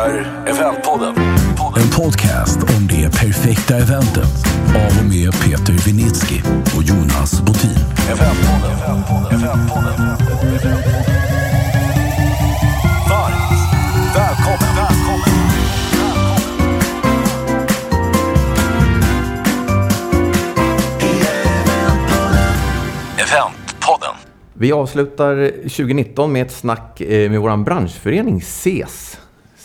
presenterar Eventpodden. En podcast om det perfekta eventet av och med Peter Vinitsky och Jonas Botin. Eventpodden. Eventpodden. Eventpodden. Varmt välkommen. Välkommen. Eventpodden. Vi avslutar 2019 med ett snack eh, med vår branschförening SES.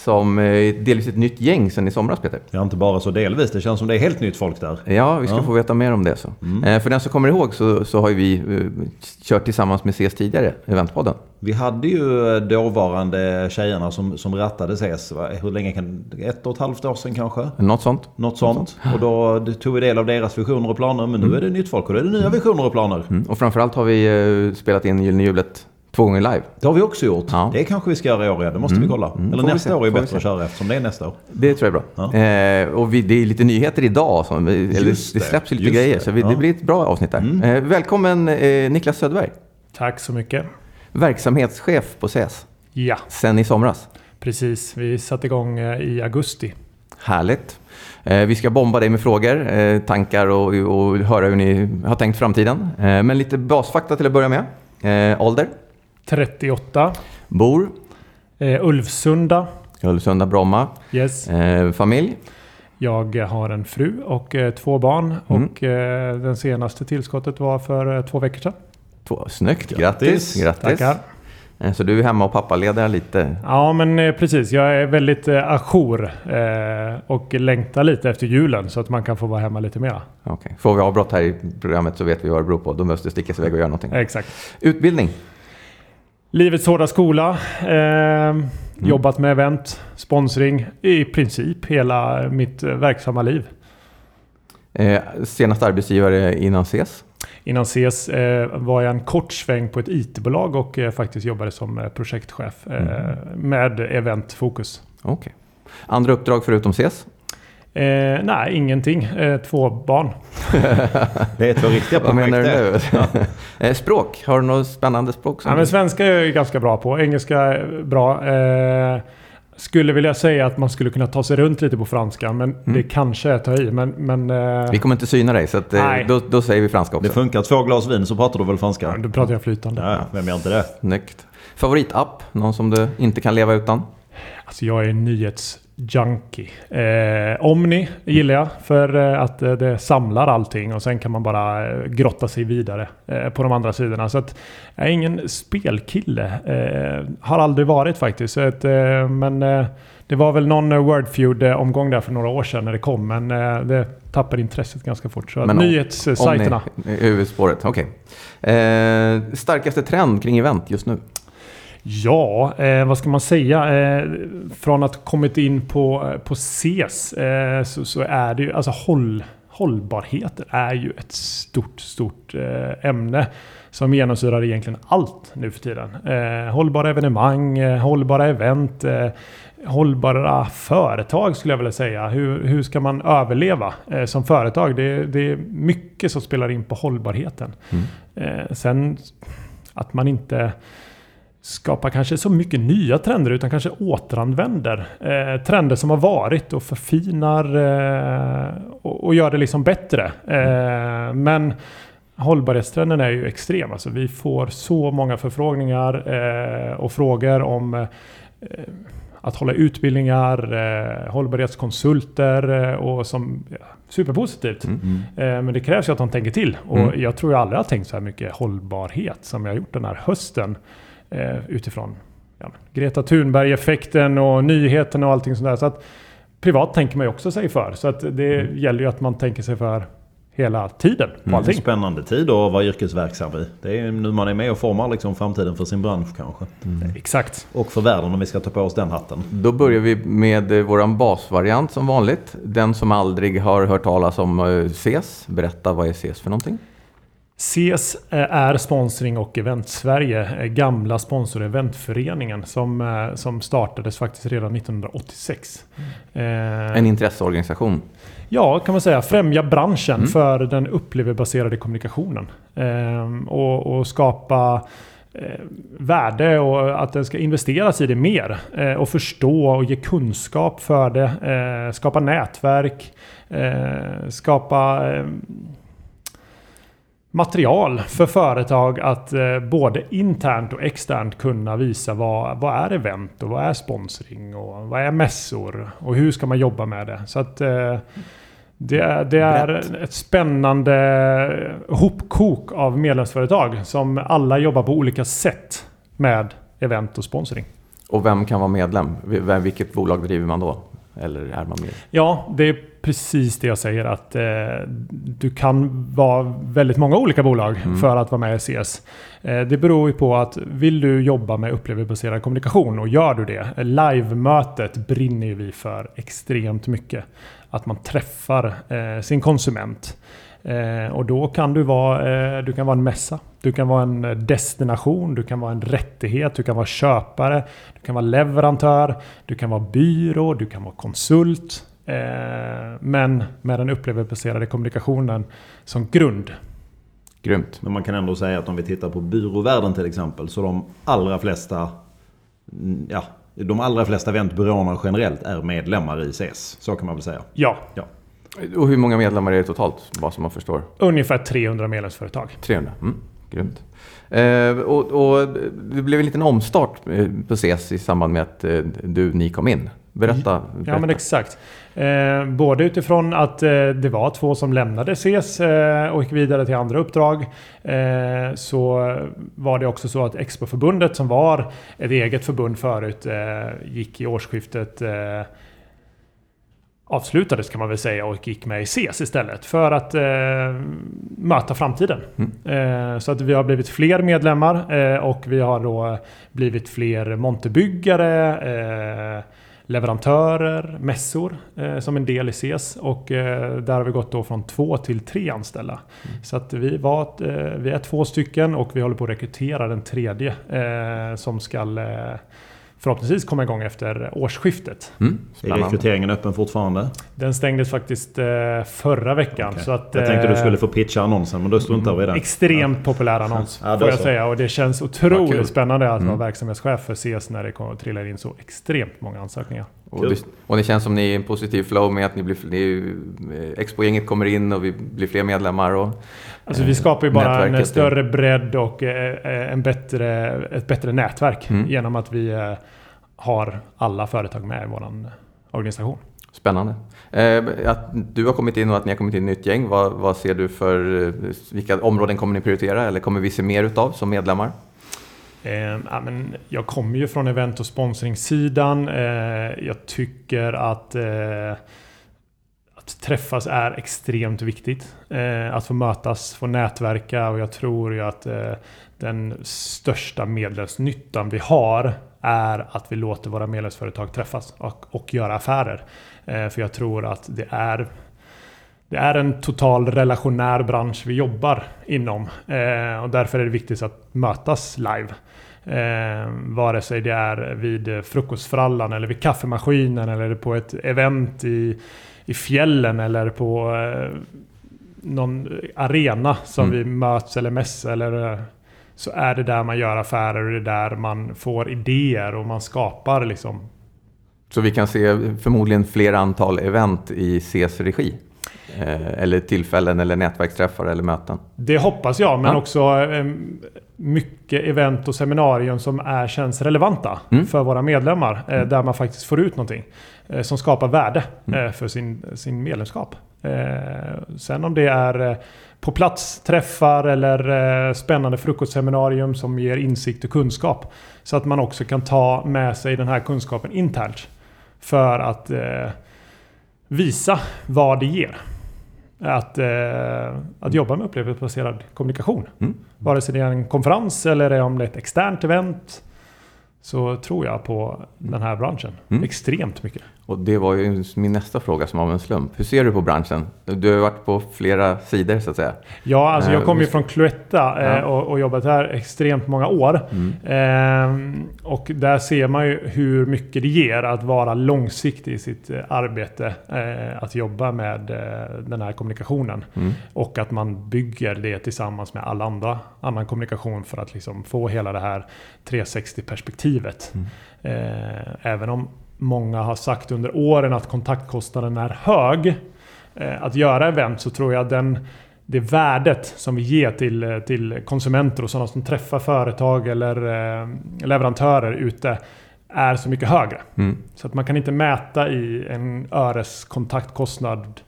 Som eh, delvis ett nytt gäng sen i somras Peter. Ja, inte bara så delvis. Det känns som det är helt nytt folk där. Ja, vi ska få veta mer om det. Så. Eh, För den som kommer ihåg så, så har vi eh, kört tillsammans med SES tidigare, Eventpodden. Vi hade ju dåvarande tjejerna som, som rattade SES. Hur länge kan Ett och ett halvt år sedan kanske? Något sånt. Något sånt. Och då tog vi del av deras visioner och planer. Men nu är det nytt folk och då är det nya visioner och planer. Mm. Och framförallt har vi spelat in Gyllene Hjulet två gånger live. Det har vi också gjort. Ja. Det kanske vi ska göra i år igen. Det måste vi kolla. Eller Får nästa år är bättre att köra eftersom det är nästa år. Det tror jag är bra. Eh, och vi, det är lite nyheter idag. Som, eller, det det, släpps ju lite just grejer. det. Så vi, det Ja. blir ett bra avsnitt där. Eh, välkommen eh, Niklas Söderberg. Tack så mycket. Verksamhetschef på SES. Ja, Sen i somras. precis. Vi satte igång eh, i augusti. Härligt. Eh, Vi ska bomba dig med frågor, eh, tankar och, och höra hur ni har tänkt framtiden. Men lite basfakta till att börja med. Eh, Ålder? 38. Bor? Eh, Ulvsunda. Ulvsunda, Bromma. Yes. Eh, Familj? Jag har en fru och eh, två barn. Mm. Och eh, den senaste tillskottet var för eh, två veckor sedan. Två. Snyggt, grattis. Grattis. Tackar. Eh, Så du är hemma och pappaledig lite? Ja, men eh, precis. Jag är väldigt eh, ajour eh, och längtar lite efter julen så att man kan få vara hemma lite mera. Okej. Får vi avbrott här i programmet så vet vi vad det beror på. Då måste det stickas iväg och göra någonting. Exakt. Utbildning? Livets hårda skola. Mm. Eh, Jobbat med event, sponsring i princip hela mitt eh, verksamma liv. Eh, Senaste arbetsgivare innan ses? Innan CES eh, var jag en kort sväng på ett IT-bolag och eh, faktiskt jobbade som eh, projektchef eh, med eventfokus. Okej. Andra uppdrag förutom ses? Eh, nej, ingenting. Eh, två barn. Det är två riktiga Vad projekt menar du det. nu? Eh, Språk? Har du något spännande språk? Som Ja, men svenska är jag ganska bra på. Engelska är bra. Eh, skulle vilja säga att man skulle kunna ta sig runt lite på franska, men det kanske är att ta i. Men, men eh, Vi kommer inte syna dig, så att, eh, då, då säger vi franska Det också. funkar. Två glas vin så pratar du väl franska? då pratar jag flytande. Ja, vem gör inte det? Snyggt. Favoritapp? Någon som du inte kan leva utan? Alltså jag är en nyhetsjunkie. Eh, Omni gillar jag för eh, att eh, det samlar allting och sen kan man bara eh, grotta sig vidare på de andra sidorna. Så att jag är ingen spelkille. Eh, har aldrig varit faktiskt. Så att, eh, men det var väl någon Wordfeud-omgång där för några år sedan när det kom. Men det tappade intresset ganska fort. Så Men nyhetssajterna. Huvudspåret, okej. Eh, starkaste trend kring event just nu? Ja, eh, vad ska man säga? Eh, från att kommit in på, eh, på CES eh, så, så är det ju, alltså håll, hållbarhet är ju ett stort, stort eh, ämne som genomsyrar egentligen allt nu för tiden. Eh, hållbara evenemang, hållbara event, hållbara företag skulle jag vilja säga. Hur, hur ska man överleva eh, som företag? Det, det är mycket som spelar in på hållbarheten. Eh, sen att man inte skapar kanske så mycket nya trender utan kanske återanvänder eh, trender som har varit och förfinar eh, och, och gör det liksom bättre. Eh, men hållbarhetstrenden är ju extrem. Alltså vi får så många förfrågningar eh, och frågor om eh, att hålla utbildningar, eh, hållbarhetskonsulter eh, och som ja, superpositivt. Mm. Eh, men det krävs ju att de tänker till. Och Mm. jag tror jag aldrig har tänkt så här mycket hållbarhet som jag har gjort den här hösten. Eh, utifrån ja, Greta Thunberg-effekten och nyheterna och allting sånt där. Så att privat tänker man ju också sig för. Så att det Mm. gäller ju att man tänker sig för hela tiden på Det är en allting. spännande tid att vara yrkesverksam i. Det är nu man är med och formar liksom framtiden för sin bransch kanske. Exakt. Och för världen om vi ska ta på oss den hatten. Då börjar vi med eh, våran basvariant som vanligt. Den som aldrig har hört talas om eh, SES. Berätta, vad är SES för någonting? CES eh, är sponsring och event Sverige. eh, Gamla sponsor eventföreningen som, eh, som startades faktiskt redan 1986. Eh, En intresseorganisation. Ja, kan man säga. Främja branschen för den upplevelsebaserade kommunikationen. Ehm, och, och skapa värde och att det ska investeras i det mer. Och förstå och ge kunskap för det. Skapa nätverk. Skapa eh, material för företag att eh, både internt och externt kunna visa vad, vad är event och vad är sponsring och vad är mässor och hur ska man jobba med det. Så att eh, det, är- det är ett spännande hopkok av medlemsföretag som alla jobbar på olika sätt med event och sponsring. Och vem kan vara medlem? Vilket bolag driver man då? Eller är man med? Ja, det är precis det jag säger att eh, du kan vara väldigt många olika bolag för att vara med i CS. Eh, det beror ju på att vill du jobba med upplevelsebaserad kommunikation och gör du det, live-mötet brinner ju vi för extremt mycket. Att man träffar eh, sin konsument. Eh, och då kan du vara, eh, du kan vara en mässa, du kan vara en eh, destination, du kan vara en rättighet, du kan vara köpare, du kan vara leverantör, du kan vara byrå, du kan vara konsult. Eh, men med den upplevelsebaserade kommunikationen som grund. Grymt. Men man kan ändå säga att om vi tittar på byråvärlden till exempel så de allra flesta mm, Ja, de allra flesta eventbyråerna generellt är medlemmar i CS. Så kan man väl säga. Ja, Ja. Och hur många medlemmar är det totalt? Bara så man förstår. ungefär 300 medlemsföretag. 300. Mm, grymt. Eh, och, och det blev en liten omstart eh, på CES i samband med att eh, du, ni kom in. Berätta. Ja berätta. men exakt. Eh, både utifrån att eh, det var två som lämnade CES eh, och gick vidare till andra uppdrag. Eh, så var det också så att Expoförbundet som var ett eget förbund förut eh, gick i årsskiftet eh, avslutades kan man väl säga och gick med i CES istället för att eh, möta framtiden. Eh, så att vi har blivit fler medlemmar eh, och vi har då blivit fler monterbyggare, leverantörer, mässor eh, som en del i CES och eh, där har vi gått då från två till tre anställda. Så att vi, var, eh, vi är två stycken och vi håller på att rekrytera den tredje eh, som ska eh, förhoppningsvis komma igång efter årsskiftet. Mm, Är rekryteringen öppen fortfarande? Den stängdes faktiskt eh, förra veckan. Okej. Så att, Jag tänkte du eh, skulle få pitcha annonsen men då struntar vi i den. Extremt populär annons Ja, får jag så. säga. Och det känns otroligt kul. spännande att Mm. vara verksamhetschef för CS när det kommer, trillar in så extremt många ansökningar. Och, det, och det känns som ni är i en positiv flow med att ni blir, ni, eh, Expo-gänget kommer in och vi blir fler medlemmar. Och, Alltså eh, vi skapar ju bara en större bredd och eh, eh, en bättre, ett bättre nätverk Mm. genom att vi eh, har alla företag med i vår organisation. Spännande. Eh, att du har kommit in och att ni har kommit in i ett nytt gäng. Vad, vad ser du för... eh, Vilka områden kommer ni prioritera eller kommer vi se mer utav som medlemmar? Eh, ja, men jag kommer ju från event och sponsringssidan. Eh, jag tycker att, eh, att träffas är extremt viktigt. Eh, att få mötas, få nätverka och jag tror ju att eh, den största medlemsnyttan vi har är att vi låter våra medlemsföretag träffas och, och göra affärer. Eh, för jag tror att det är det är en total relationär bransch vi jobbar inom eh, och därför är det viktigt att mötas live. Eh, vare sig det är vid frukostfrallan eller vid kaffemaskinen eller på ett event i, i fjällen eller på eh, någon arena som Mm. vi möts eller mäss eller eh, så är det där man gör affärer och det är där man får idéer och man skapar liksom Så vi kan se förmodligen fler antal event i CS regi? Eh, eller tillfällen eller nätverksträffar eller möten? Det hoppas jag, men Ja. också eh, mycket event och seminarium som är, känns relevanta Mm. för våra medlemmar. Eh, där man faktiskt får ut någonting eh, som skapar värde Mm. eh, för sin, sin medlemskap. Sen om det är på plats träffar eller spännande frukostseminarium som ger insikt och kunskap. Så att man också kan ta med sig den här kunskapen internt. För att visa vad det ger. Att, eh, att jobba med upplevelsebaserad kommunikation. Mm. Vare sig det är en konferens eller om det är ett externt event. Så tror jag på den här branschen. Mm. Extremt mycket. Och det var ju min nästa fråga som av en slump. Hur ser du på branschen? Du har varit på flera sidor så att säga. Ja, alltså jag Eh, kommer ju vi- från Cloetta eh, Ja. Mm. och, och jobbat här extremt många år. Ehm, och där ser man ju hur mycket det ger att vara långsiktig i sitt eh, arbete. Eh, att jobba med eh, den här kommunikationen. Mm. Och att man bygger det tillsammans med alla andra annan kommunikation för att liksom få hela det här 360-perspektivet. Eh, även om många har sagt under åren att kontaktkostnaden är hög. Eh, att göra event så tror jag den det värdet som vi ger till, eh, till konsumenter och sådana som träffar företag eller eh, leverantörer ute är så mycket högre. Mm. Så att man kan inte mäta i en öres kontaktkostnad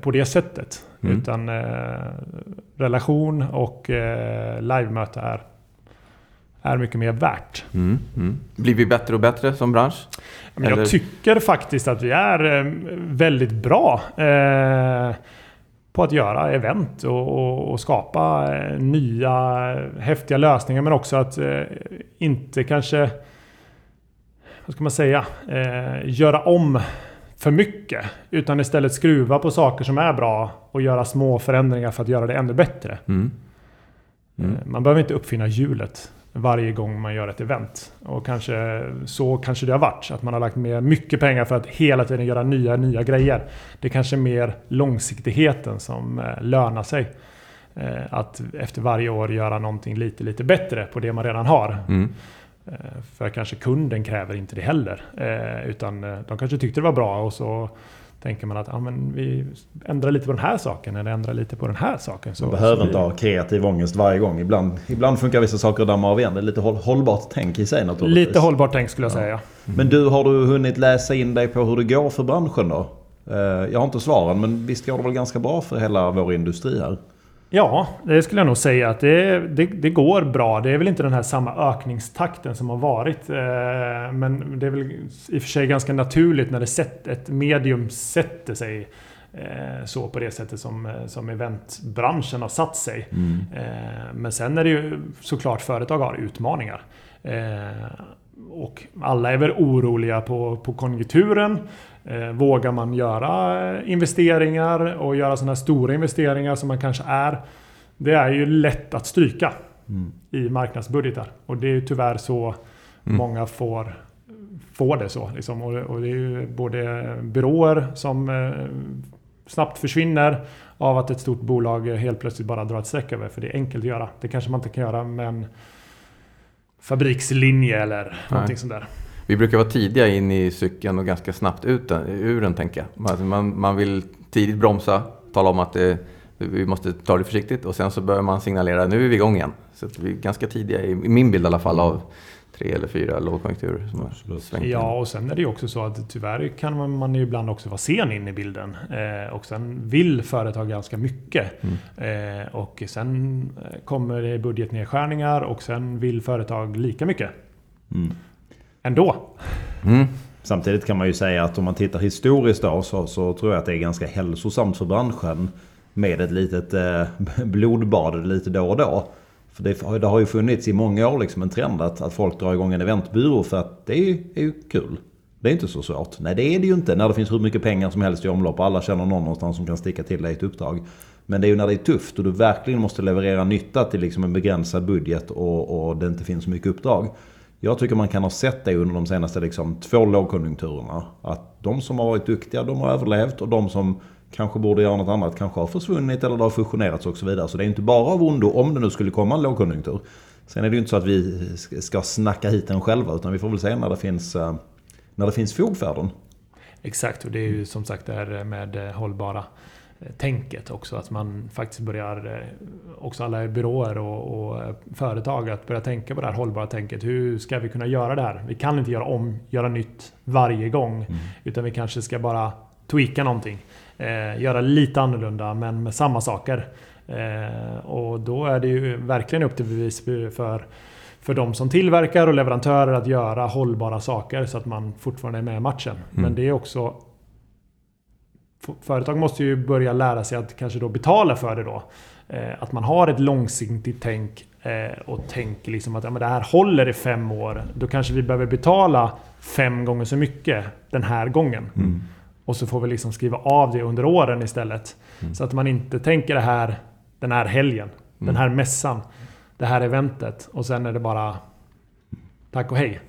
på det sättet. Mm. Utan eh, relation och eh, livemöte är, är mycket mer värt. Mm. Mm. Blir vi bättre och bättre som bransch? Men Eller- jag tycker faktiskt att vi är eh, väldigt bra eh, på att göra event och, och, och skapa eh, nya häftiga lösningar. Men också att eh, inte kanske, vad ska man säga, eh, göra om för mycket. Utan istället skruva på saker som är bra och göra små förändringar för att göra det ännu bättre. Mm. Mm. Man behöver inte uppfinna hjulet varje gång man gör ett event. Och kanske så kanske det har varit. Att man har lagt med mycket pengar för att hela tiden göra nya, nya grejer. Det är kanske är mer långsiktigheten som eh, lönar sig. Eh, Att efter varje år göra någonting lite, lite bättre på det man redan har. Mm. Eh, För kanske kunden kräver inte det heller. Utan de kanske tyckte det var bra och så tänker man att ja, men vi ändrar lite på den här saken eller ändrar lite på den här saken. Så, Man behöver inte ha kreativ ångest varje gång. Ibland, ibland funkar vissa saker att damma av igen. Det är lite håll, hållbart tänk i sig naturligtvis. Lite hållbart tänk skulle jag säga. Men du, har du hunnit läsa in dig på hur det går för branschen då? Eh, Jag har inte svaren, men visst går det väl ganska bra för hela vår industri här? Ja, det skulle jag nog säga att det, det, det går bra. Det är väl inte den här samma ökningstakten som har varit. eh, Men det är väl i och för sig ganska naturligt när det sätt, ett medium sätter sig eh, så på det sättet som, eh, som eventbranschen har satt sig. Eh, Men sen är det ju såklart företag har utmaningar. Och alla är väl oroliga på, på konjunkturen. Eh, Vågar man göra eh, investeringar och göra sådana här stora investeringar som man kanske är. Det är ju lätt att stryka i marknadsbudgetar. Och det är ju tyvärr så många får, får det så. Liksom. Och, och det är ju både byråer som eh, snabbt försvinner av att ett stort bolag helt plötsligt bara drar ett streck över. För det är enkelt att göra. Det kanske man inte kan göra med en fabrikslinje eller någonting sånt där. Vi brukar vara tidiga in i cykeln och ganska snabbt ut den, ur den, tänker jag. Alltså man, man vill tidigt bromsa, tala om att det, vi måste ta det försiktigt och sen så börjar man signalera nu är vi igång igen. Så att vi är ganska tidiga, i, min bild i alla fall, av tre eller fyra lågkonjunkturer som har svängt. Ja, och sen är det ju också så att tyvärr kan man, man ju ibland också vara sen in i bilden. Eh, och sen vill företag ganska mycket. Mm. Eh, och sen eh, kommer det budgetnedskärningar och sen vill företag lika mycket. Mm. Ändå. Mm. Samtidigt kan man ju säga att om man tittar historiskt då så, så tror jag att det är ganska hälsosamt för branschen med ett litet eh, blodbad lite då och då. För det, har- det har ju funnits i många år liksom en trend att, att folk drar igång en eventbyrå för att det är ju, är ju kul. Det är inte så svårt. Nej det är det ju inte när det finns hur mycket pengar som helst i omlopp och alla känner någon någonstans som kan sticka till dig ett uppdrag. Men det är ju när det är tufft och du verkligen måste leverera nytta till liksom en begränsad budget och, och det inte finns så mycket uppdrag. Jag tycker man kan ha sett det under de senaste liksom, två lågkonjunkturerna. Att de som har varit duktiga, de har överlevt och de som kanske borde göra något annat kanske har försvunnit eller det har fusionerats och så vidare. Så det är inte bara av ondo om det nu skulle komma en lågkonjunktur. Sen är det ju inte så att vi ska snacka hit den själva utan vi får väl se när det finns, eh, när det finns fog för den. Exakt, och det är ju som sagt det här med eh, hållbara tänket också. Att man faktiskt börjar, eh, också alla byråer och, och eh, företag, att börja tänka på det här hållbara tänket. Hur ska vi kunna göra det här? Vi kan inte göra om, göra nytt varje gång. Utan vi kanske ska bara tweaka någonting. Eh, göra lite annorlunda men med samma saker. Eh, och då är det ju verkligen upp till bevis för för de som tillverkar och leverantörer att göra hållbara saker så att man fortfarande är med i matchen. Men det är också... Företag måste ju börja lära sig att kanske då betala för det då. Eh, Att man har ett långsiktigt tänk eh, och tänker liksom att ja, men det här håller i fem år. Då kanske vi behöver betala fem gånger så mycket den här gången. Och så får vi liksom skriva av det under åren istället. Så att man inte tänker det här den här helgen, den här mässan, det här eventet och sen är det bara tack och hej.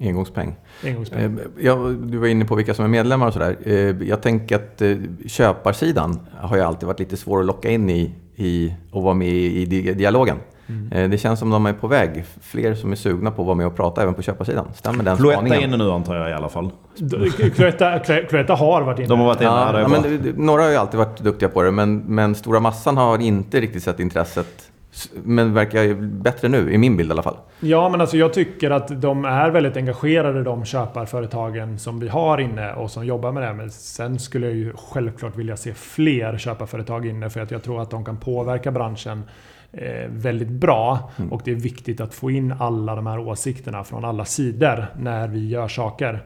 Mm. Engångspeng. Engångspeng. Eh, Ja, du var inne på vilka som är medlemmar och sådär. Eh, Jag tänker att eh, köparsidan har ju alltid varit lite svår att locka in i, i och vara med i di- dialogen. Eh, Det känns som de är på väg. Fler som är sugna på att vara med och prata även på köparsidan. Stämmer den Cloetta är spaningen? inne nu antar jag i alla fall. Cloetta, Cloetta har varit inne. De har varit inne. Ja, är ja, men några har ju alltid varit duktiga på det, men, men stora massan har inte riktigt sett intresset. Men verkar ju bättre nu, i min bild i alla fall. Ja, men alltså jag tycker att de är väldigt engagerade de köparföretagen som vi har inne och som jobbar med det. Men sen skulle jag ju självklart vilja se fler köparföretag inne för att jag tror att de kan påverka branschen eh, väldigt bra. Och det är viktigt att få in alla de här åsikterna från alla sidor när vi gör saker.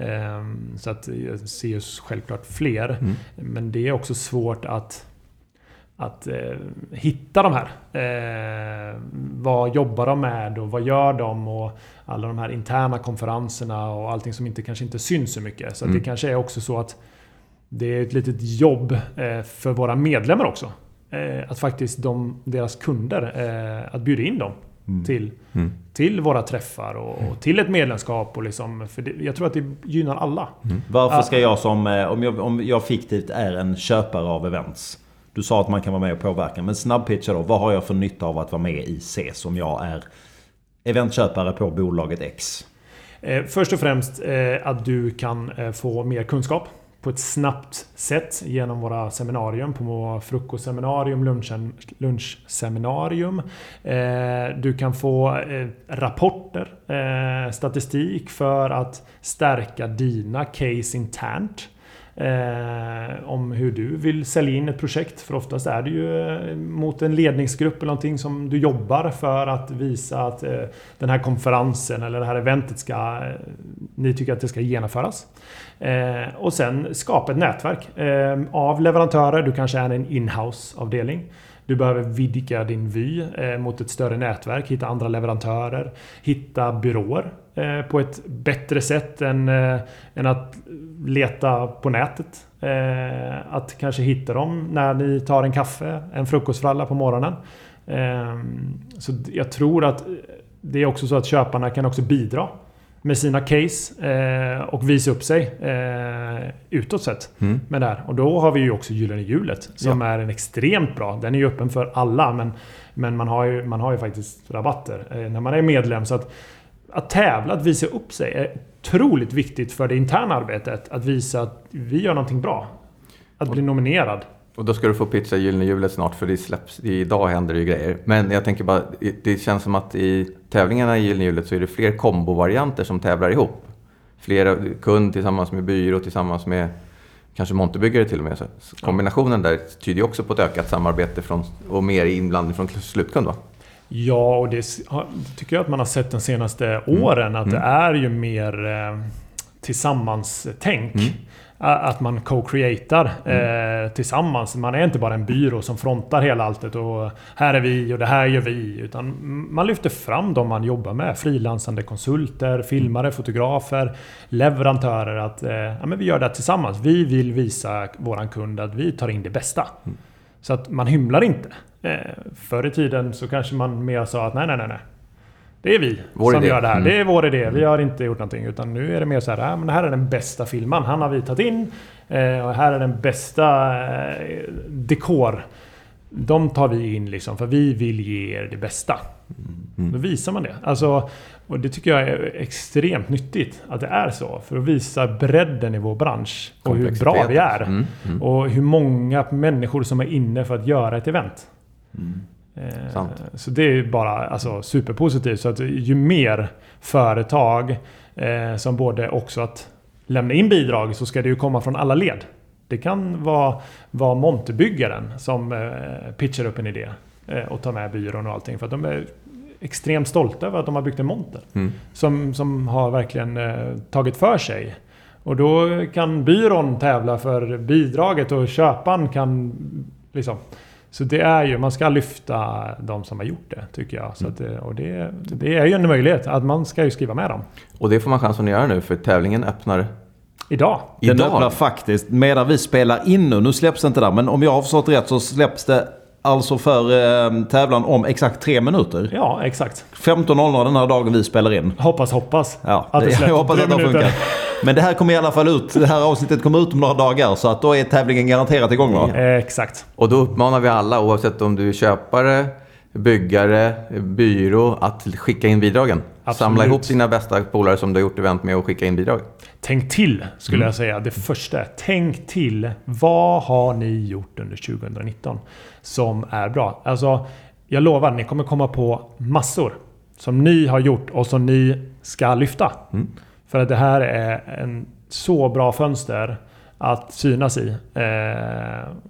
Ehm, så att jag ser ju självklart fler. Men det är också svårt att att eh, hitta de här. Eh, vad jobbar de med och vad gör de? Och alla de här interna konferenserna och allting som inte, kanske inte syns så mycket. Så att det kanske är också så att det är ett litet jobb eh, för våra medlemmar också. Eh, att faktiskt de, deras kunder, eh, att bjuda in dem till, till våra träffar och, och till ett medlemskap. Och liksom, för det, jag tror att det gynnar alla. Varför ska jag som, eh, om jag, om jag fiktivt är en köpare av events. Du sa att man kan vara med och påverka, men snabbpitcha då. Vad har jag för nytta av att vara med i CES om jag är eventköpare på bolaget X? Eh, först och främst eh, att du kan eh, få mer kunskap på ett snabbt sätt genom våra seminarium på frukostseminarium, lunchen, lunchseminarium. Du kan få rapporter, statistik för att stärka dina case internt. Eh, om hur du vill sälja in ett projekt. För oftast är det ju eh, mot en ledningsgrupp eller någonting som du jobbar för att visa att eh, den här konferensen eller det här eventet ska... Eh, ni tycker att det ska genomföras. Eh, och sen skapa ett nätverk eh, av leverantörer. Du kanske är en inhouse avdelning. Du behöver vidga din vy eh, mot ett större nätverk, hitta andra leverantörer, hitta byråer eh, på ett bättre sätt än, eh, än att leta på nätet. Att kanske hitta dem när ni tar en kaffe, en frukostfralla på morgonen. Så jag tror att det är också så att köparna kan också bidra med sina case eh, och visa upp sig eh, utåt sett med det här. Och då har vi ju också Gyllene Hjulet som är en extremt bra. Den är ju öppen för alla men, men man, har ju, man har ju faktiskt rabatter eh, när man är medlem. Så att, att tävla, att visa upp sig är otroligt viktigt för det interna arbetet. Att visa att vi gör någonting bra. Att bli nominerad. Och då ska du få pitcha Gyllene Hjulet snart för det släpps, idag händer det ju grejer. Men jag tänker bara, det känns som att i tävlingarna i Gyllene Hjulet så är det fler kombovarianter som tävlar ihop. Flera kund tillsammans med byrå tillsammans med kanske monterbyggare till och med. Så kombinationen där tyder ju också på ett ökat samarbete från, och mer inblandning från slutkund va? Ja, och det tycker jag att man har sett de senaste åren. Att det är ju mer eh, tillsammans-tänk. A- Att man co-creatar eh, tillsammans. Man är inte bara en byrå som frontar hela alltet och här är vi och det här gör vi. Utan man lyfter fram de man jobbar med. Frilansande konsulter, filmare, fotografer, leverantörer. Att eh, ja, men vi gör det här tillsammans. Vi vill visa våran kund att vi tar in det bästa. Så att man hymlar inte. Eh, förr i tiden så kanske man mer sa att nej, nej, nej. nej. Det är vi Vår som idé. gör det här. Mm. Det är vår idé. Vi har inte gjort någonting. Utan nu är det mer så här. "Ja, men det här är den bästa filmen. Han har vi tagit in. Eh, och här är den bästa eh, dekor. De tar vi in liksom. För vi vill ge er det bästa. Mm. Då visar man det. Alltså, och det tycker jag är extremt nyttigt. Att det är så. För att visa bredden i vår bransch. Och hur bra vi är. Mm, mm. Och hur många människor som är inne för att göra ett event. Eh, Sant. Så det är bara alltså, superpositivt. Så att ju mer företag eh, som både också att lämna in bidrag så ska det ju komma från alla led. Det kan vara, vara monterbyggaren som eh, pitchar upp en idé eh, och tar med byrån och allting. För att de är extremt stolta över att de har byggt en monter. Mm. Som, som har verkligen eh, tagit för sig. Och då kan byrån tävla för bidraget och köparen kan liksom Så det är ju, man ska lyfta de som har gjort det tycker jag. Så Mm. att, det- och det, det är ju en möjlighet att man ska ju skriva med dem. Och det får man chansen att göra nu för tävlingen öppnar Idag. Den idag. öppnar faktiskt medan vi spelar in nu. Nu släpps det inte där. Men om jag har förstått rätt så släpps det alltså för eh, tävlan om exakt tre minuter. Ja, exakt. 15.00 den här dagen vi spelar in. Hoppas, hoppas. Ja, att det det, jag hoppas tre att det har funkat. Men det här kommer i alla fall ut. Det här avsnittet kommer ut om några dagar. Så att då är tävlingen garanterat igång va? Eh, Exakt. Och då uppmanar vi alla, oavsett om du är köpare, byggare, byrå, att skicka in bidragen. Absolut. Samla ihop dina bästa polare som du har gjort event med och skicka in bidrag. Tänk till, skulle Mm. jag säga. Det första tänk till. Vad har ni gjort under 2019 som är bra? Alltså, jag lovar, ni kommer komma på massor som ni har gjort och som ni ska lyfta. Mm. För att det här är en så bra fönster att synas i. Eh,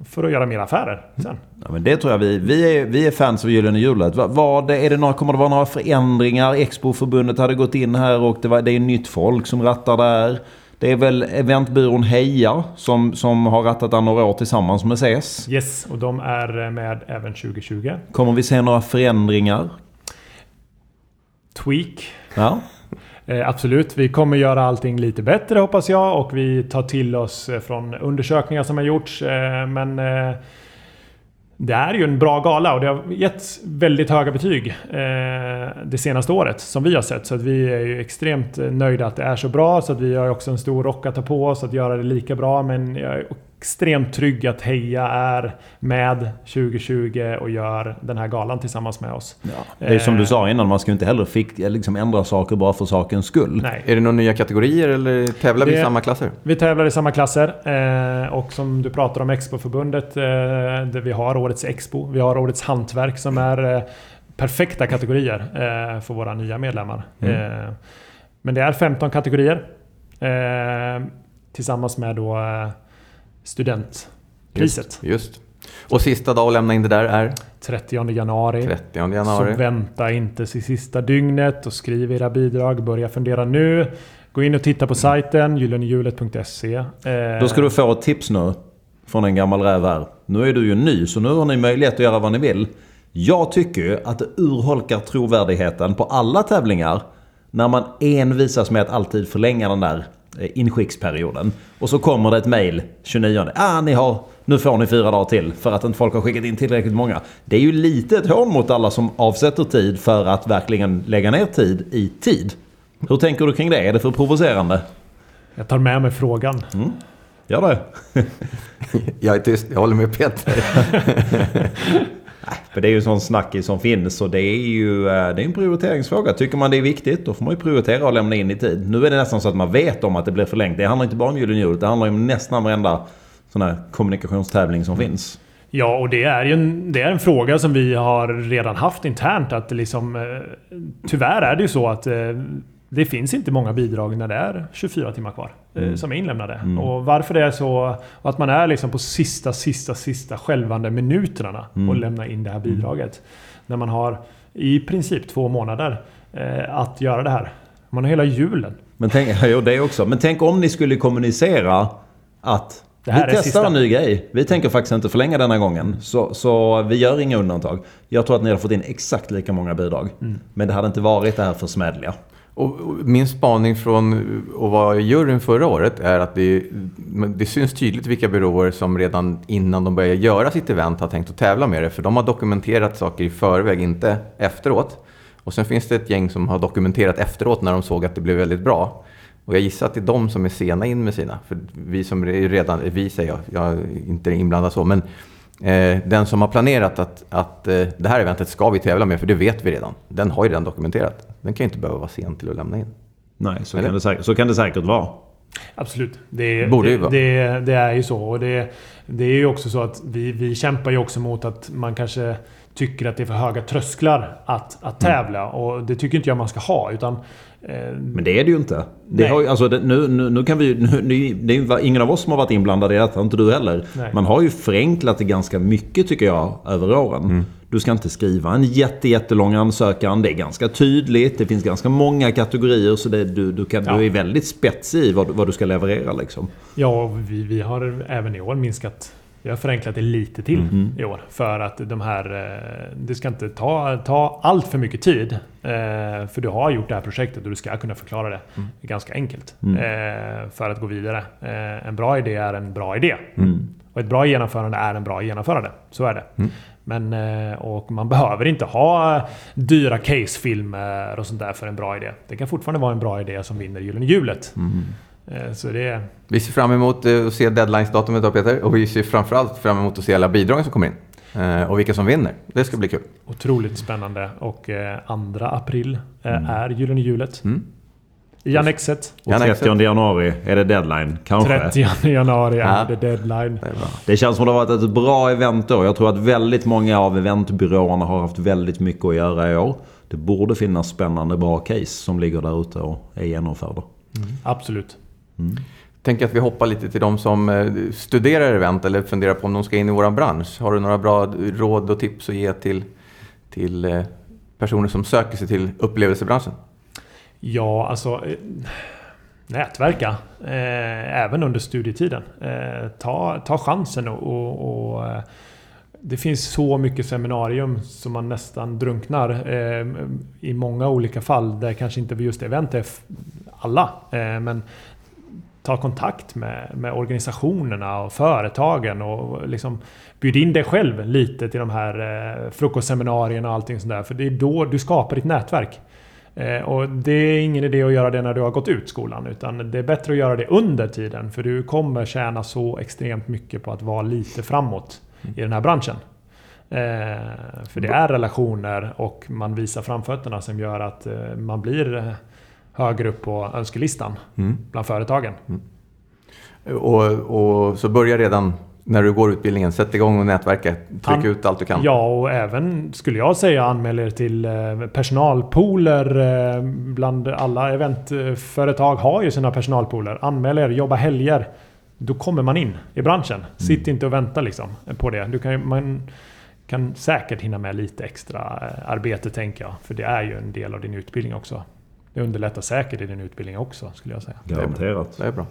för att göra mer affärer sen. Ja, men det tror jag vi. Vi är, vi är fans av Gyllene Hjulet. Är det några, kommer det vara några förändringar? Expo-förbundet hade gått in här och det, var, det är nytt folk som rattar där. Det är väl eventbyrån Heja som, som har rattat där några år tillsammans med SES. Yes, och de är med även 2020. Kommer vi se några förändringar? Tweak. Ja. Eh, absolut, vi kommer göra allting lite bättre hoppas jag och vi tar till oss eh, från undersökningar som har gjorts. Eh, men eh, det är ju en bra gala och det har getts väldigt höga betyg eh, det senaste året som vi har sett. Så att vi är ju extremt eh, nöjda att det är så bra. Så att vi har också en stor rock att ta på oss att göra det lika bra. Men jag är extremt trygg att Heja är med 2020 och gör den här galan tillsammans med oss. Det är som Eh, du sa innan, man ska inte heller fick, liksom ändra saker bara för sakens skull. Nej. Är det några nya kategorier eller tävlar vi i Det- samma klasser? Vi tävlar i samma klasser eh, och som du pratar om Expo-förbundet. Eh, där vi har årets Expo. Vi har årets hantverk som är eh, perfekta kategorier eh, för våra nya medlemmar. Eh, men det är 15 kategorier. Eh, tillsammans med då eh, studentpriset. Just, just. Och sista dag att lämna in det där är 30 januari. 30 Så januari. vänta inte till sista dygnet och skriv era bidrag. Börja fundera nu. Gå in och titta på sajten gyllenehjulet.se. Eh, Då ska du få ett tips nu från en gammal räv här. Nu är du ju ny, så nu har ni möjlighet att göra vad ni vill. Jag tycker ju att det urholkar trovärdigheten på alla tävlingar när man envisas med att alltid förlänga den där inskicksperioden. Och så kommer det ett mail 29. Ah, ni har, nu får ni fyra dagar till för att inte folk har skickat in tillräckligt många. Det är ju lite ett hån mot alla som avsätter tid för att verkligen lägga ner tid i tid. Hur tänker du kring det? Är det för provocerande? Jag tar med mig frågan. Gör det. Jag är tyst, jag håller med Peter. För det är ju sån snackis som finns och det är ju eh, det är en prioriteringsfråga. Tycker man det är viktigt då får man ju prioritera och lämna in i tid. Nu är det nästan så att man vet om att det blir förlängt. Det handlar inte bara om Gyllene Hjulet. Det handlar ju om nästan varenda sån här kommunikationstävling som finns. Ja, och det är ju en, det är en fråga som vi har redan haft internt. Att liksom, eh, tyvärr är det ju så att eh, det finns inte många bidrag när det är 24 timmar kvar eh, som är inlämnade. Och varför det är så att man är liksom på sista, sista, sista skälvande minuterna och lämnar in det här bidraget. När man har i princip två månader eh, att göra det här. Man har hela julen. Men tänk, jo, det också. Men tänk om ni skulle kommunicera att Det här vi testar sista. en ny grej. Vi tänker faktiskt inte förlänga denna gången. Så, så vi gör inga undantag. Jag tror att ni har fått in exakt lika många bidrag. Men det hade inte varit det här försmädliga. Och min spaning från att vara i juryn förra året är att det, det syns tydligt vilka byråer som redan innan de börjar göra sitt event har tänkt att tävla med det. För de har dokumenterat saker i förväg, inte efteråt. Och sen finns det ett gäng som har dokumenterat efteråt när de såg att det blev väldigt bra. Och jag gissar att det är de som är sena in med sina. För vi som är redan, vi säger jag, jag är inte inblandad så, men den som har planerat att, att eh, det här eventet ska vi tävla med, för det vet vi redan. Den har ju redan dokumenterat. Den kan ju inte behöva vara sen till att lämna in. Nej, så, Eller? kan det, säkert- så kan det säkert vara. Absolut. Det, Borde ju det, vara. det, det är ju så. Och det, det är ju också så att vi, vi kämpar ju också mot att man kanske tycker att det är för höga trösklar att, att Mm. tävla. Och det tycker inte jag man ska ha. Utan, eh, Men det är det ju inte. Det har, alltså, det, nu, nu, nu kan vi, nu, det är ingen av oss som har varit inblandade i detta, inte du heller. Nej. Man har ju förenklat det ganska mycket tycker jag över åren. Du ska inte skriva en jätte, jättelång ansökan. Det är ganska tydligt. Det finns ganska många kategorier så det, du, du, kan, Ja. du är väldigt spetsig i vad, vad du ska leverera. Liksom. ja, vi, vi har även i år minskat Vi har förenklat det lite till Mm. i år. För att de här... eh, Det ska inte ta, ta allt för mycket tid. eh, För du har gjort det här projektet och du ska kunna förklara det ganska enkelt. Mm. eh, För att gå vidare. En bra idé är en bra idé. Mm. Och ett bra genomförande är en bra genomförande. Så är det. Men, eh, och man behöver inte ha dyra casefilmer och sånt där för en bra idé. Det kan fortfarande vara en bra idé som vinner Gyllene Hjulet. Eh, Så det. Vi ser fram emot eh, att se deadlines-datumet då Peter. Och vi ser framförallt fram emot att se alla bidrag som kommer in. Eh, Och vilka som vinner. Det ska bli kul. Otroligt spännande. Och eh, 2 april eh, är Gyllene Hjulet. Mm. I Annexet. Och Gärna 30 januari är det deadline, kanske. 30 januari Ja. är det deadline. Det. Det känns som det har varit ett bra event då. Jag tror att väldigt många av eventbyråerna har haft väldigt mycket att göra i år. Det borde finnas spännande bra case som ligger där ute och är genomförda. Absolut. Mm. Tänker att vi hoppar lite till de som eh, studerar event eller funderar på om de ska in i vår bransch. Har du några bra råd och tips att ge till, till eh, personer som söker sig till upplevelsebranschen? Ja, alltså... Eh, nätverka. Eh, även under studietiden. Eh, ta, ta chansen och... och, och det finns så mycket seminarium som man nästan drunknar eh, i många olika fall. Där kanske inte just event är alla. Eh, men ta kontakt med, med organisationerna och företagen och liksom bjud in dig själv lite till de här eh, frukostseminarierna och allting sånt där. För det är då du skapar ditt nätverk. Eh, och det är ingen idé att göra det när du har gått ut skolan. Utan det är bättre att göra det under tiden. För du kommer tjäna så extremt mycket på att vara lite framåt i den här branschen. Eh, för det är relationer och man visar framfötterna som gör att man blir högre upp på önskelistan bland företagen. Och, och så börja redan när du går utbildningen. Sätt igång och nätverka. Tryck An- ut allt du kan. Ja, och även skulle jag säga anmäl er till eh, personalpooler. eh, Bland alla eventföretag har ju sina personalpooler. Anmäl er, jobba helger. Då kommer man in i branschen. Sitt inte och vänta liksom på det. Du kan, man kan säkert hinna med lite extra eh, arbete tänker jag. För det är ju en del av din utbildning också. Det underlättar säkert i din utbildning också skulle jag säga. Garanterat. Det är bra.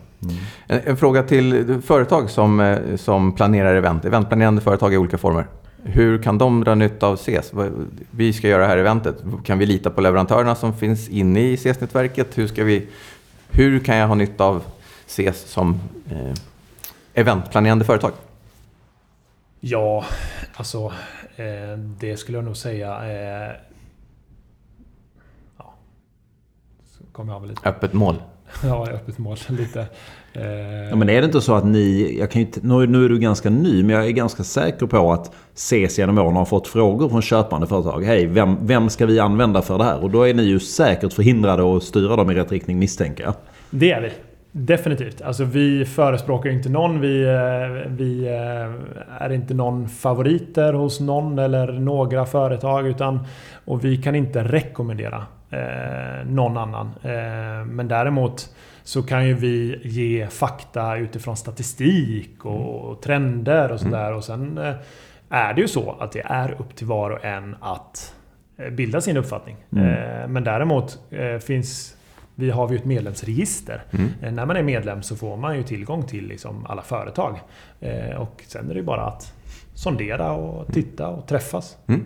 En, en fråga till företag som, eh, som planerar event. Eventplanerande företag i olika former. Hur kan de dra nytta av CES? Vi ska göra det här eventet. Kan vi lita på leverantörerna som finns inne i CES-nätverket? Hur, ska vi, hur kan jag ha nytta av CES som eh, eventplanerande företag? Ja, alltså eh, det skulle jag nog säga. Eh, ja. Kommer jag väl lite... Öppet mål. Ja, öppet mål lite. Eh, Ja, men är det inte så att ni, jag kan ju inte, nu, nu är du ganska ny, men jag är ganska säker på att CES genom åren har fått frågor från köpande företag. Hej, vem, vem ska vi använda för det här? Och då är ni ju säkert förhindrade att styra dem i rätt riktning misstänker jag. Det är vi. Definitivt. Alltså vi förespråkar inte någon. Vi, eh, vi eh, är inte någon favoriter hos någon eller några företag. Utan, och vi kan inte rekommendera eh, någon annan. Eh, men däremot så kan ju vi ge fakta utifrån statistik och, och trender och sådär. Och sen eh, är det ju så att det är upp till var och en att bilda sin uppfattning. Eh, Men däremot finns vi har ju ett medlemsregister. Eh, När man är medlem så får man ju tillgång till liksom alla företag. Eh, Och sen är det bara att sondera och titta och träffas. Mm.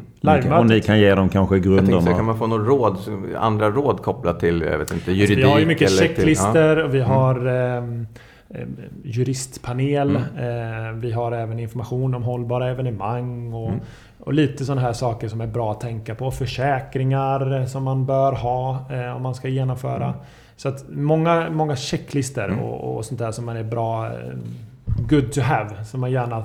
Och ni kan ge dem kanske Jag tänkte, så grunderna. kan man få några råd, andra råd kopplat till jag vet inte, juridik? Alltså, vi har ju mycket eller till- checklister och vi har ehm, ehm, juristpanel. Mm. Eh, vi har även information om hållbara evenemang och, Mm. Och lite sådana här saker som är bra att tänka på. Försäkringar som man bör ha eh, om man ska genomföra. Mm. Så att många, många checklister och, och sånt där som man är bra eh, good to have. Som man gärna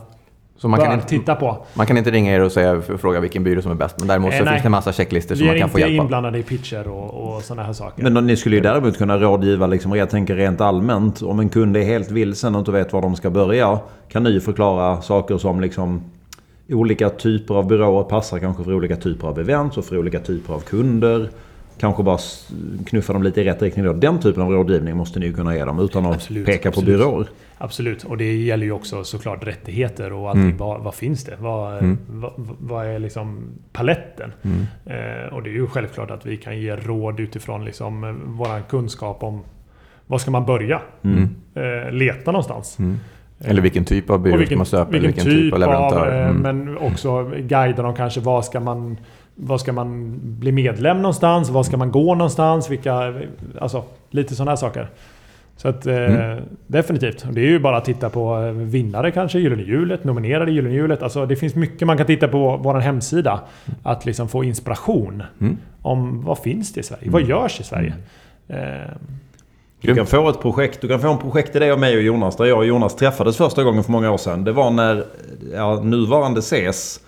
Så man bör kan, inte, titta på. man kan inte ringa er och säga, fråga vilken byrå som är bäst. Men däremot Eh, så nej. finns det en massa checklister som Vi man är kan få inte hjälp av. inblandade i pitcher och, och sådana här saker. Men då, ni skulle ju däremot kunna rådgiva, liksom, jag tänker rent allmänt. Om en kund är helt vilsen och inte vet var de ska börja. Kan ni förklara saker som liksom olika typer av byråer passar kanske för olika typer av event och för olika typer av kunder. Kanske bara knuffa dem lite i rätt riktning då. Den typen av rådgivning måste ni ju kunna ge dem utan att Absolut, peka på absolut. byråer. Absolut, och det gäller ju också såklart rättigheter och allting. Mm. Vad, vad finns det? Vad, Mm. vad, vad är liksom paletten? Mm. Eh, och det är ju självklart att vi kan ge råd utifrån liksom, eh, våran kunskap om var ska man börja? Mm. Eh, leta någonstans. Mm. Eller vilken typ av byrå vilken, man söper, vilken, vilken typ, av leverantör. eh, Mm. men också guida dem kanske. Vad ska man... Vad ska man bli medlem någonstans? Var ska man gå någonstans? Vilka... Alltså, lite sådana här saker. Så att eh, Mm. definitivt. Det är ju bara att titta på eh, vinnare kanske, Gyllene Hjulet, nominerade Gyllene Hjulet. Alltså det finns mycket man kan titta på vår hemsida. Att liksom få inspiration. Mm. Om vad finns det i Sverige? Vad görs i Sverige? Eh, Du kan få ett projekt, du kan få en projektidé av mig och Jonas, där jag och Jonas träffades första gången för många år sedan. Det var när ja, nuvarande CES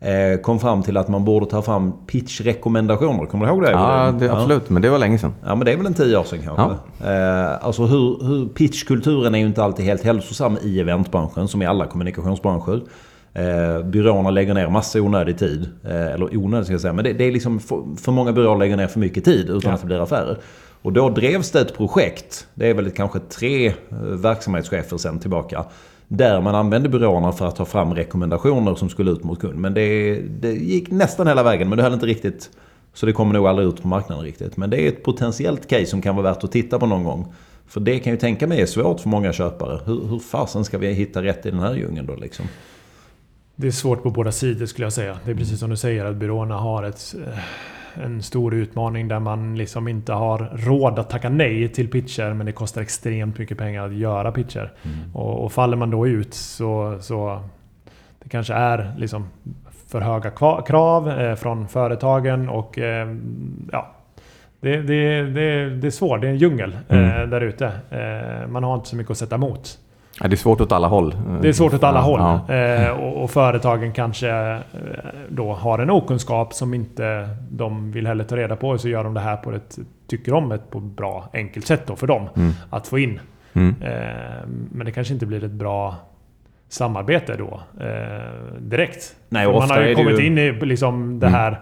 eh, kom fram till att man borde ta fram pitchrekommendationer. Kommer du ihåg det? Ja, det, absolut. Men det var länge sedan. Ja, men det är väl en tio år sedan kanske. Eh, alltså hur, hur pitchkulturen är ju inte alltid helt hälsosam i eventbranschen, som i alla kommunikationsbranscher. Eh, byråerna lägger ner massa onödig tid. Eh, eller onödig ska jag säga, men det, det är liksom för, för många byråer lägger ner för mycket tid utan Ja. att det blir affärer. Och då drevs det ett projekt, det är väl kanske tre eh, verksamhetschefer sen tillbaka. Där man använde byråerna för att ta fram rekommendationer som skulle ut mot kund. Men det, det gick nästan hela vägen, men det höll inte riktigt. Så det kommer nog aldrig ut på marknaden riktigt. Men det är ett potentiellt case som kan vara värt att titta på någon gång. För det kan ju tänka mig är svårt för många köpare. Hur, hur fasen ska vi hitta rätt i den här djungeln då liksom? Det är svårt på båda sidor skulle jag säga. Det är precis som du säger att byråerna har ett, eh, en stor utmaning där man liksom inte har råd att tacka nej till pitcher men det kostar extremt mycket pengar att göra pitcher. Och, och faller man då ut så, så det kanske är liksom för höga krav eh, från företagen och eh, ja, det, det, det, det är svårt. Det är en djungel eh, där ute. Man har inte så mycket att sätta emot. Ja, det är svårt åt alla håll. Det är svårt åt alla Ja, håll. ja. Eh, och, och företagen kanske eh, då har en okunskap som inte de vill heller ta reda på. Så gör de det här på ett, tycker om ett på ett bra, enkelt sätt då för dem att få in. Mm. Eh, men det kanske inte blir ett bra samarbete då direkt. Nej, man har ju kommit ju- in i liksom det här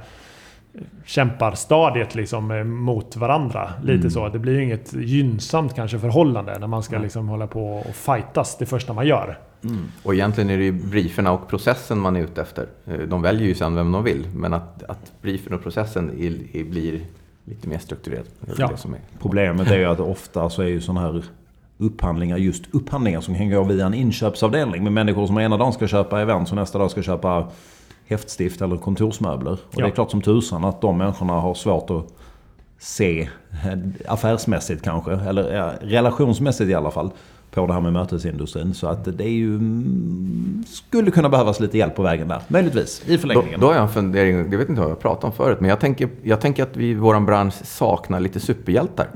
kämparstadiet liksom eh, mot varandra. Lite Mm. så. Det blir ju inget gynnsamt kanske förhållande när man ska liksom hålla på och fightas det första man gör. Och egentligen är det ju brieferna och processen man är ute efter. Eh, De väljer ju sen vem de vill, men att, att briefen och processen är, är, blir lite mer strukturerad. Ja. Problemet är ju att ofta så är ju sådana här upphandlingar just upphandlingar som kan gå via en inköpsavdelning med människor som ena dagen ska köpa event och nästa dag ska köpa häftstift eller kontorsmöbler. Och det är Ja. klart som tusan att de människorna har svårt att se eh, affärsmässigt kanske, eller ja, relationsmässigt i alla fall, på det här med mötesindustrin. Så att det är ju... mm, Skulle kunna behövas lite hjälp på vägen där. Möjligtvis, i Då, förlängningen. då har jag en fundering, det vet inte vad jag pratat om förut, men jag tänker, jag tänker att vi i vår bransch saknar lite superhjältar.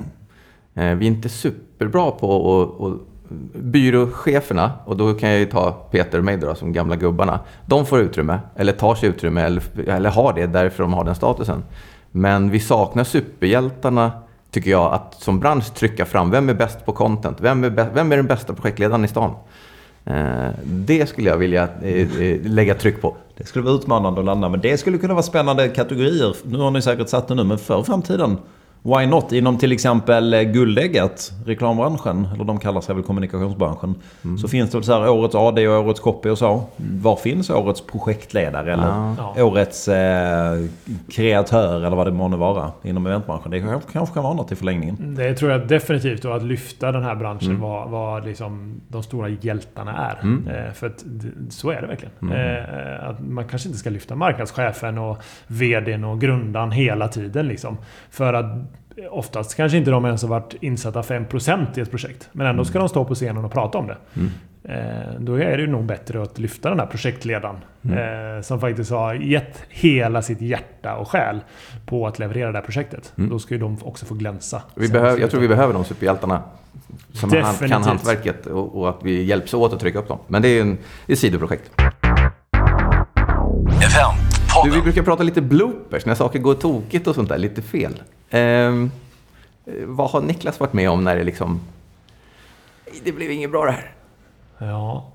Eh, vi är inte superbra på att... Byråcheferna, och då kan jag ju ta Peter och mig då, som gamla gubbarna. De får utrymme, eller tar sig utrymme, eller, eller har det därför de har den statusen. Men vi saknar superhjältarna, tycker jag, att som bransch trycka fram. Vem är bäst på content? Vem är, bäst, vem är den bästa projektledaren i stan? Eh, det skulle jag vilja eh, eh, lägga tryck på. Det skulle vara utmanande att landa, men det skulle kunna vara spännande kategorier. Nu har ni säkert satt det nu, men för framtiden. Why not? Inom till exempel eh, guldägget, reklambranschen, eller de kallar sig väl kommunikationsbranschen. Så finns det så här årets AD och årets copy och så. Var finns årets projektledare eller Ja. årets eh, kreatör eller vad det månde vara inom eventbranschen? Det kanske, kanske kan vara något i förlängningen. Det tror jag definitivt. Och att lyfta den här branschen vad, vad liksom de stora hjältarna är. Eh, för att så är det verkligen. Eh, att man kanske inte ska lyfta marknadschefen och VDn och grundaren hela tiden. Liksom. För att oftast kanske inte de ens har varit insatta 5% i ett projekt. Men ändå ska de stå på scenen och prata om det. Eh, då är det ju nog bättre att lyfta den här projektledaren. Eh, som faktiskt har gett hela sitt hjärta och själ på att leverera det här projektet. Då ska ju de också få glänsa. Vi behöver, jag tror vi behöver de superhjältarna som han, kan Definitivt. hantverket och, och att vi hjälps åt att trycka upp dem. Men det är en är ett sidoprojekt. Du, vi brukar prata lite bloopers, när saker går tokigt och sånt där, lite fel. Eh, vad har Niklas varit med om när det liksom... "Nej, Det blev inget bra det här. Ja.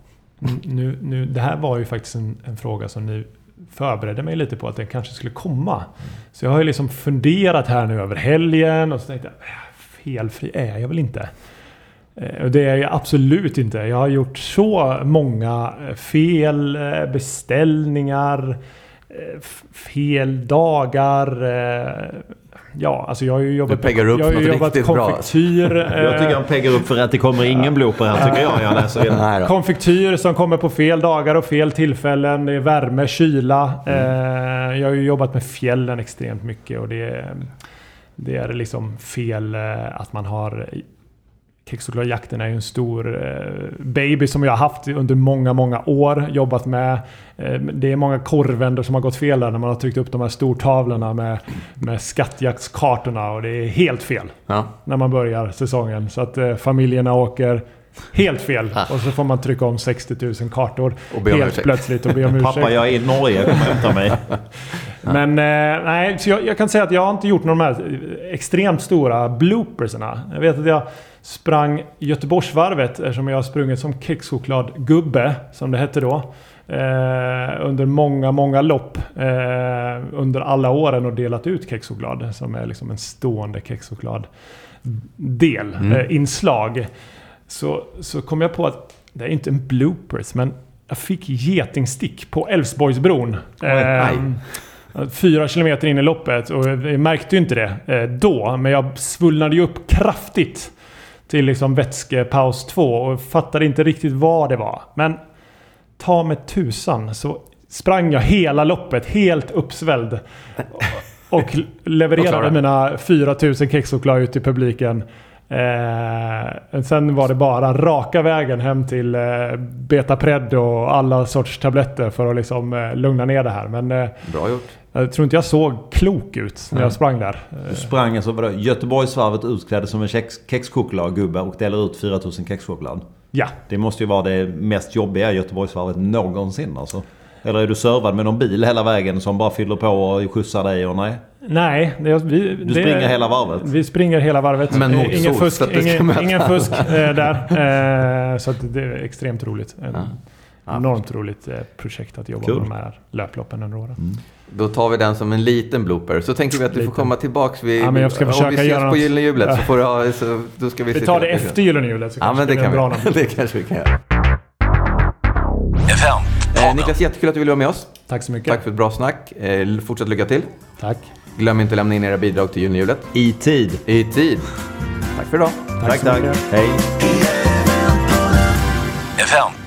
Nu, nu, det här var ju faktiskt en, en fråga som ni förberedde mig lite på att den kanske skulle komma. Så jag har ju liksom funderat här nu över helgen och så tänkte jag, "Äh, felfri är jag väl inte? Eh, Och det är jag absolut inte. Jag har gjort så många eh, fel eh, beställningar, fel dagar. Ja, alltså jag har ju jobbat, Du peggar upp jag har ju något jobbat riktigt bra. konfektyr. Jag tycker eh, han peggar upp för att det kommer ingen blooper här tycker jag. Jag läser. Konfektyr som kommer på fel dagar och fel tillfällen. Det är värme, kyla. Mm. Eh, jag har ju jobbat med fjällen extremt mycket och det är, det är liksom fel eh, att man har... Kexchokladjakten är ju en stor eh, baby som jag har haft under många, många år. Jobbat med. Eh, det är många korvändor som har gått fel där när man har tryckt upp de här stortavlorna med, med skattjaktskartorna och det är helt fel Ja. när man börjar säsongen. Så att eh, familjerna åker helt fel. Och så får man trycka om 60 000 kartor helt plötsligt och be om ursäkt. Pappa, jag är i Norge. Kom hämta mig. Men eh, nej, så jag, jag kan säga att jag har inte gjort någon av de här extremt stora bloopersarna. Jag vet att jag sprang Göteborgsvarvet eftersom jag har sprungit som kexchokladgubbe, som det hette då. Eh, under många, många lopp eh, under alla åren och delat ut kexchoklad som är liksom en stående kexchokladdel, eh, inslag. Så, så kom jag på att det är inte en bloopers, men jag fick getingstick på Älvsborgsbron. Ehm, Fyra kilometer in i loppet och jag märkte ju inte det eh, då. Men jag svullnade ju upp kraftigt till liksom vätskepaus 2 och fattade inte riktigt vad det var. Men ta med tusan så sprang jag hela loppet helt uppsvälld. Och Och levererade klarade. mina 4000 kexchoklad ut till publiken. Eh, sen var det bara raka vägen hem till eh, Betapred och alla sorts tabletter för att liksom eh, lugna ner det här. Men eh, Bra gjort. Jag tror inte jag såg klok ut när jag sprang där. Du sprang alltså vadå, Göteborgsvarvet utklädd som en kex, kexchokladgubbe och delar ut 4000 kexchoklad. Ja, Det måste ju vara det mest jobbiga Göteborgsvarvet någonsin alltså. Eller är du servad med någon bil hela vägen som bara fyller på och skjutsar dig och nej? nej. Det, vi, Du springer hela varvet? Vi springer hela varvet. Men mot Eh, ingen sol, fusk, det ingen, ingen fusk eh, där. Eh, så att det är extremt roligt. En, Ja. Enormt roligt eh, projekt att jobba Kul. med de här löploppen under året. Då tar vi den som en liten blooper. Så tänker vi att du får Liten. komma tillbaks vid... Ja, men jag ska om försöka vi ses göra på. Gyllene Hjulet Ja. så får du ha... Så, då ska vi Vi tar till det efter Gyllene Hjulet så Ja, kanske men det kan en bra vi. namn. Det kanske vi kan göra. Eh, Niklas, jättekul att du ville vara med oss. Tack så mycket. Tack för ett bra snack. Eh, fortsatt lycka till. Tack. Glöm inte att lämna in era bidrag till Gyllene Hjulet. I tid. I tid. Tack för idag. Tack, så tack. mycket. Hej. Event.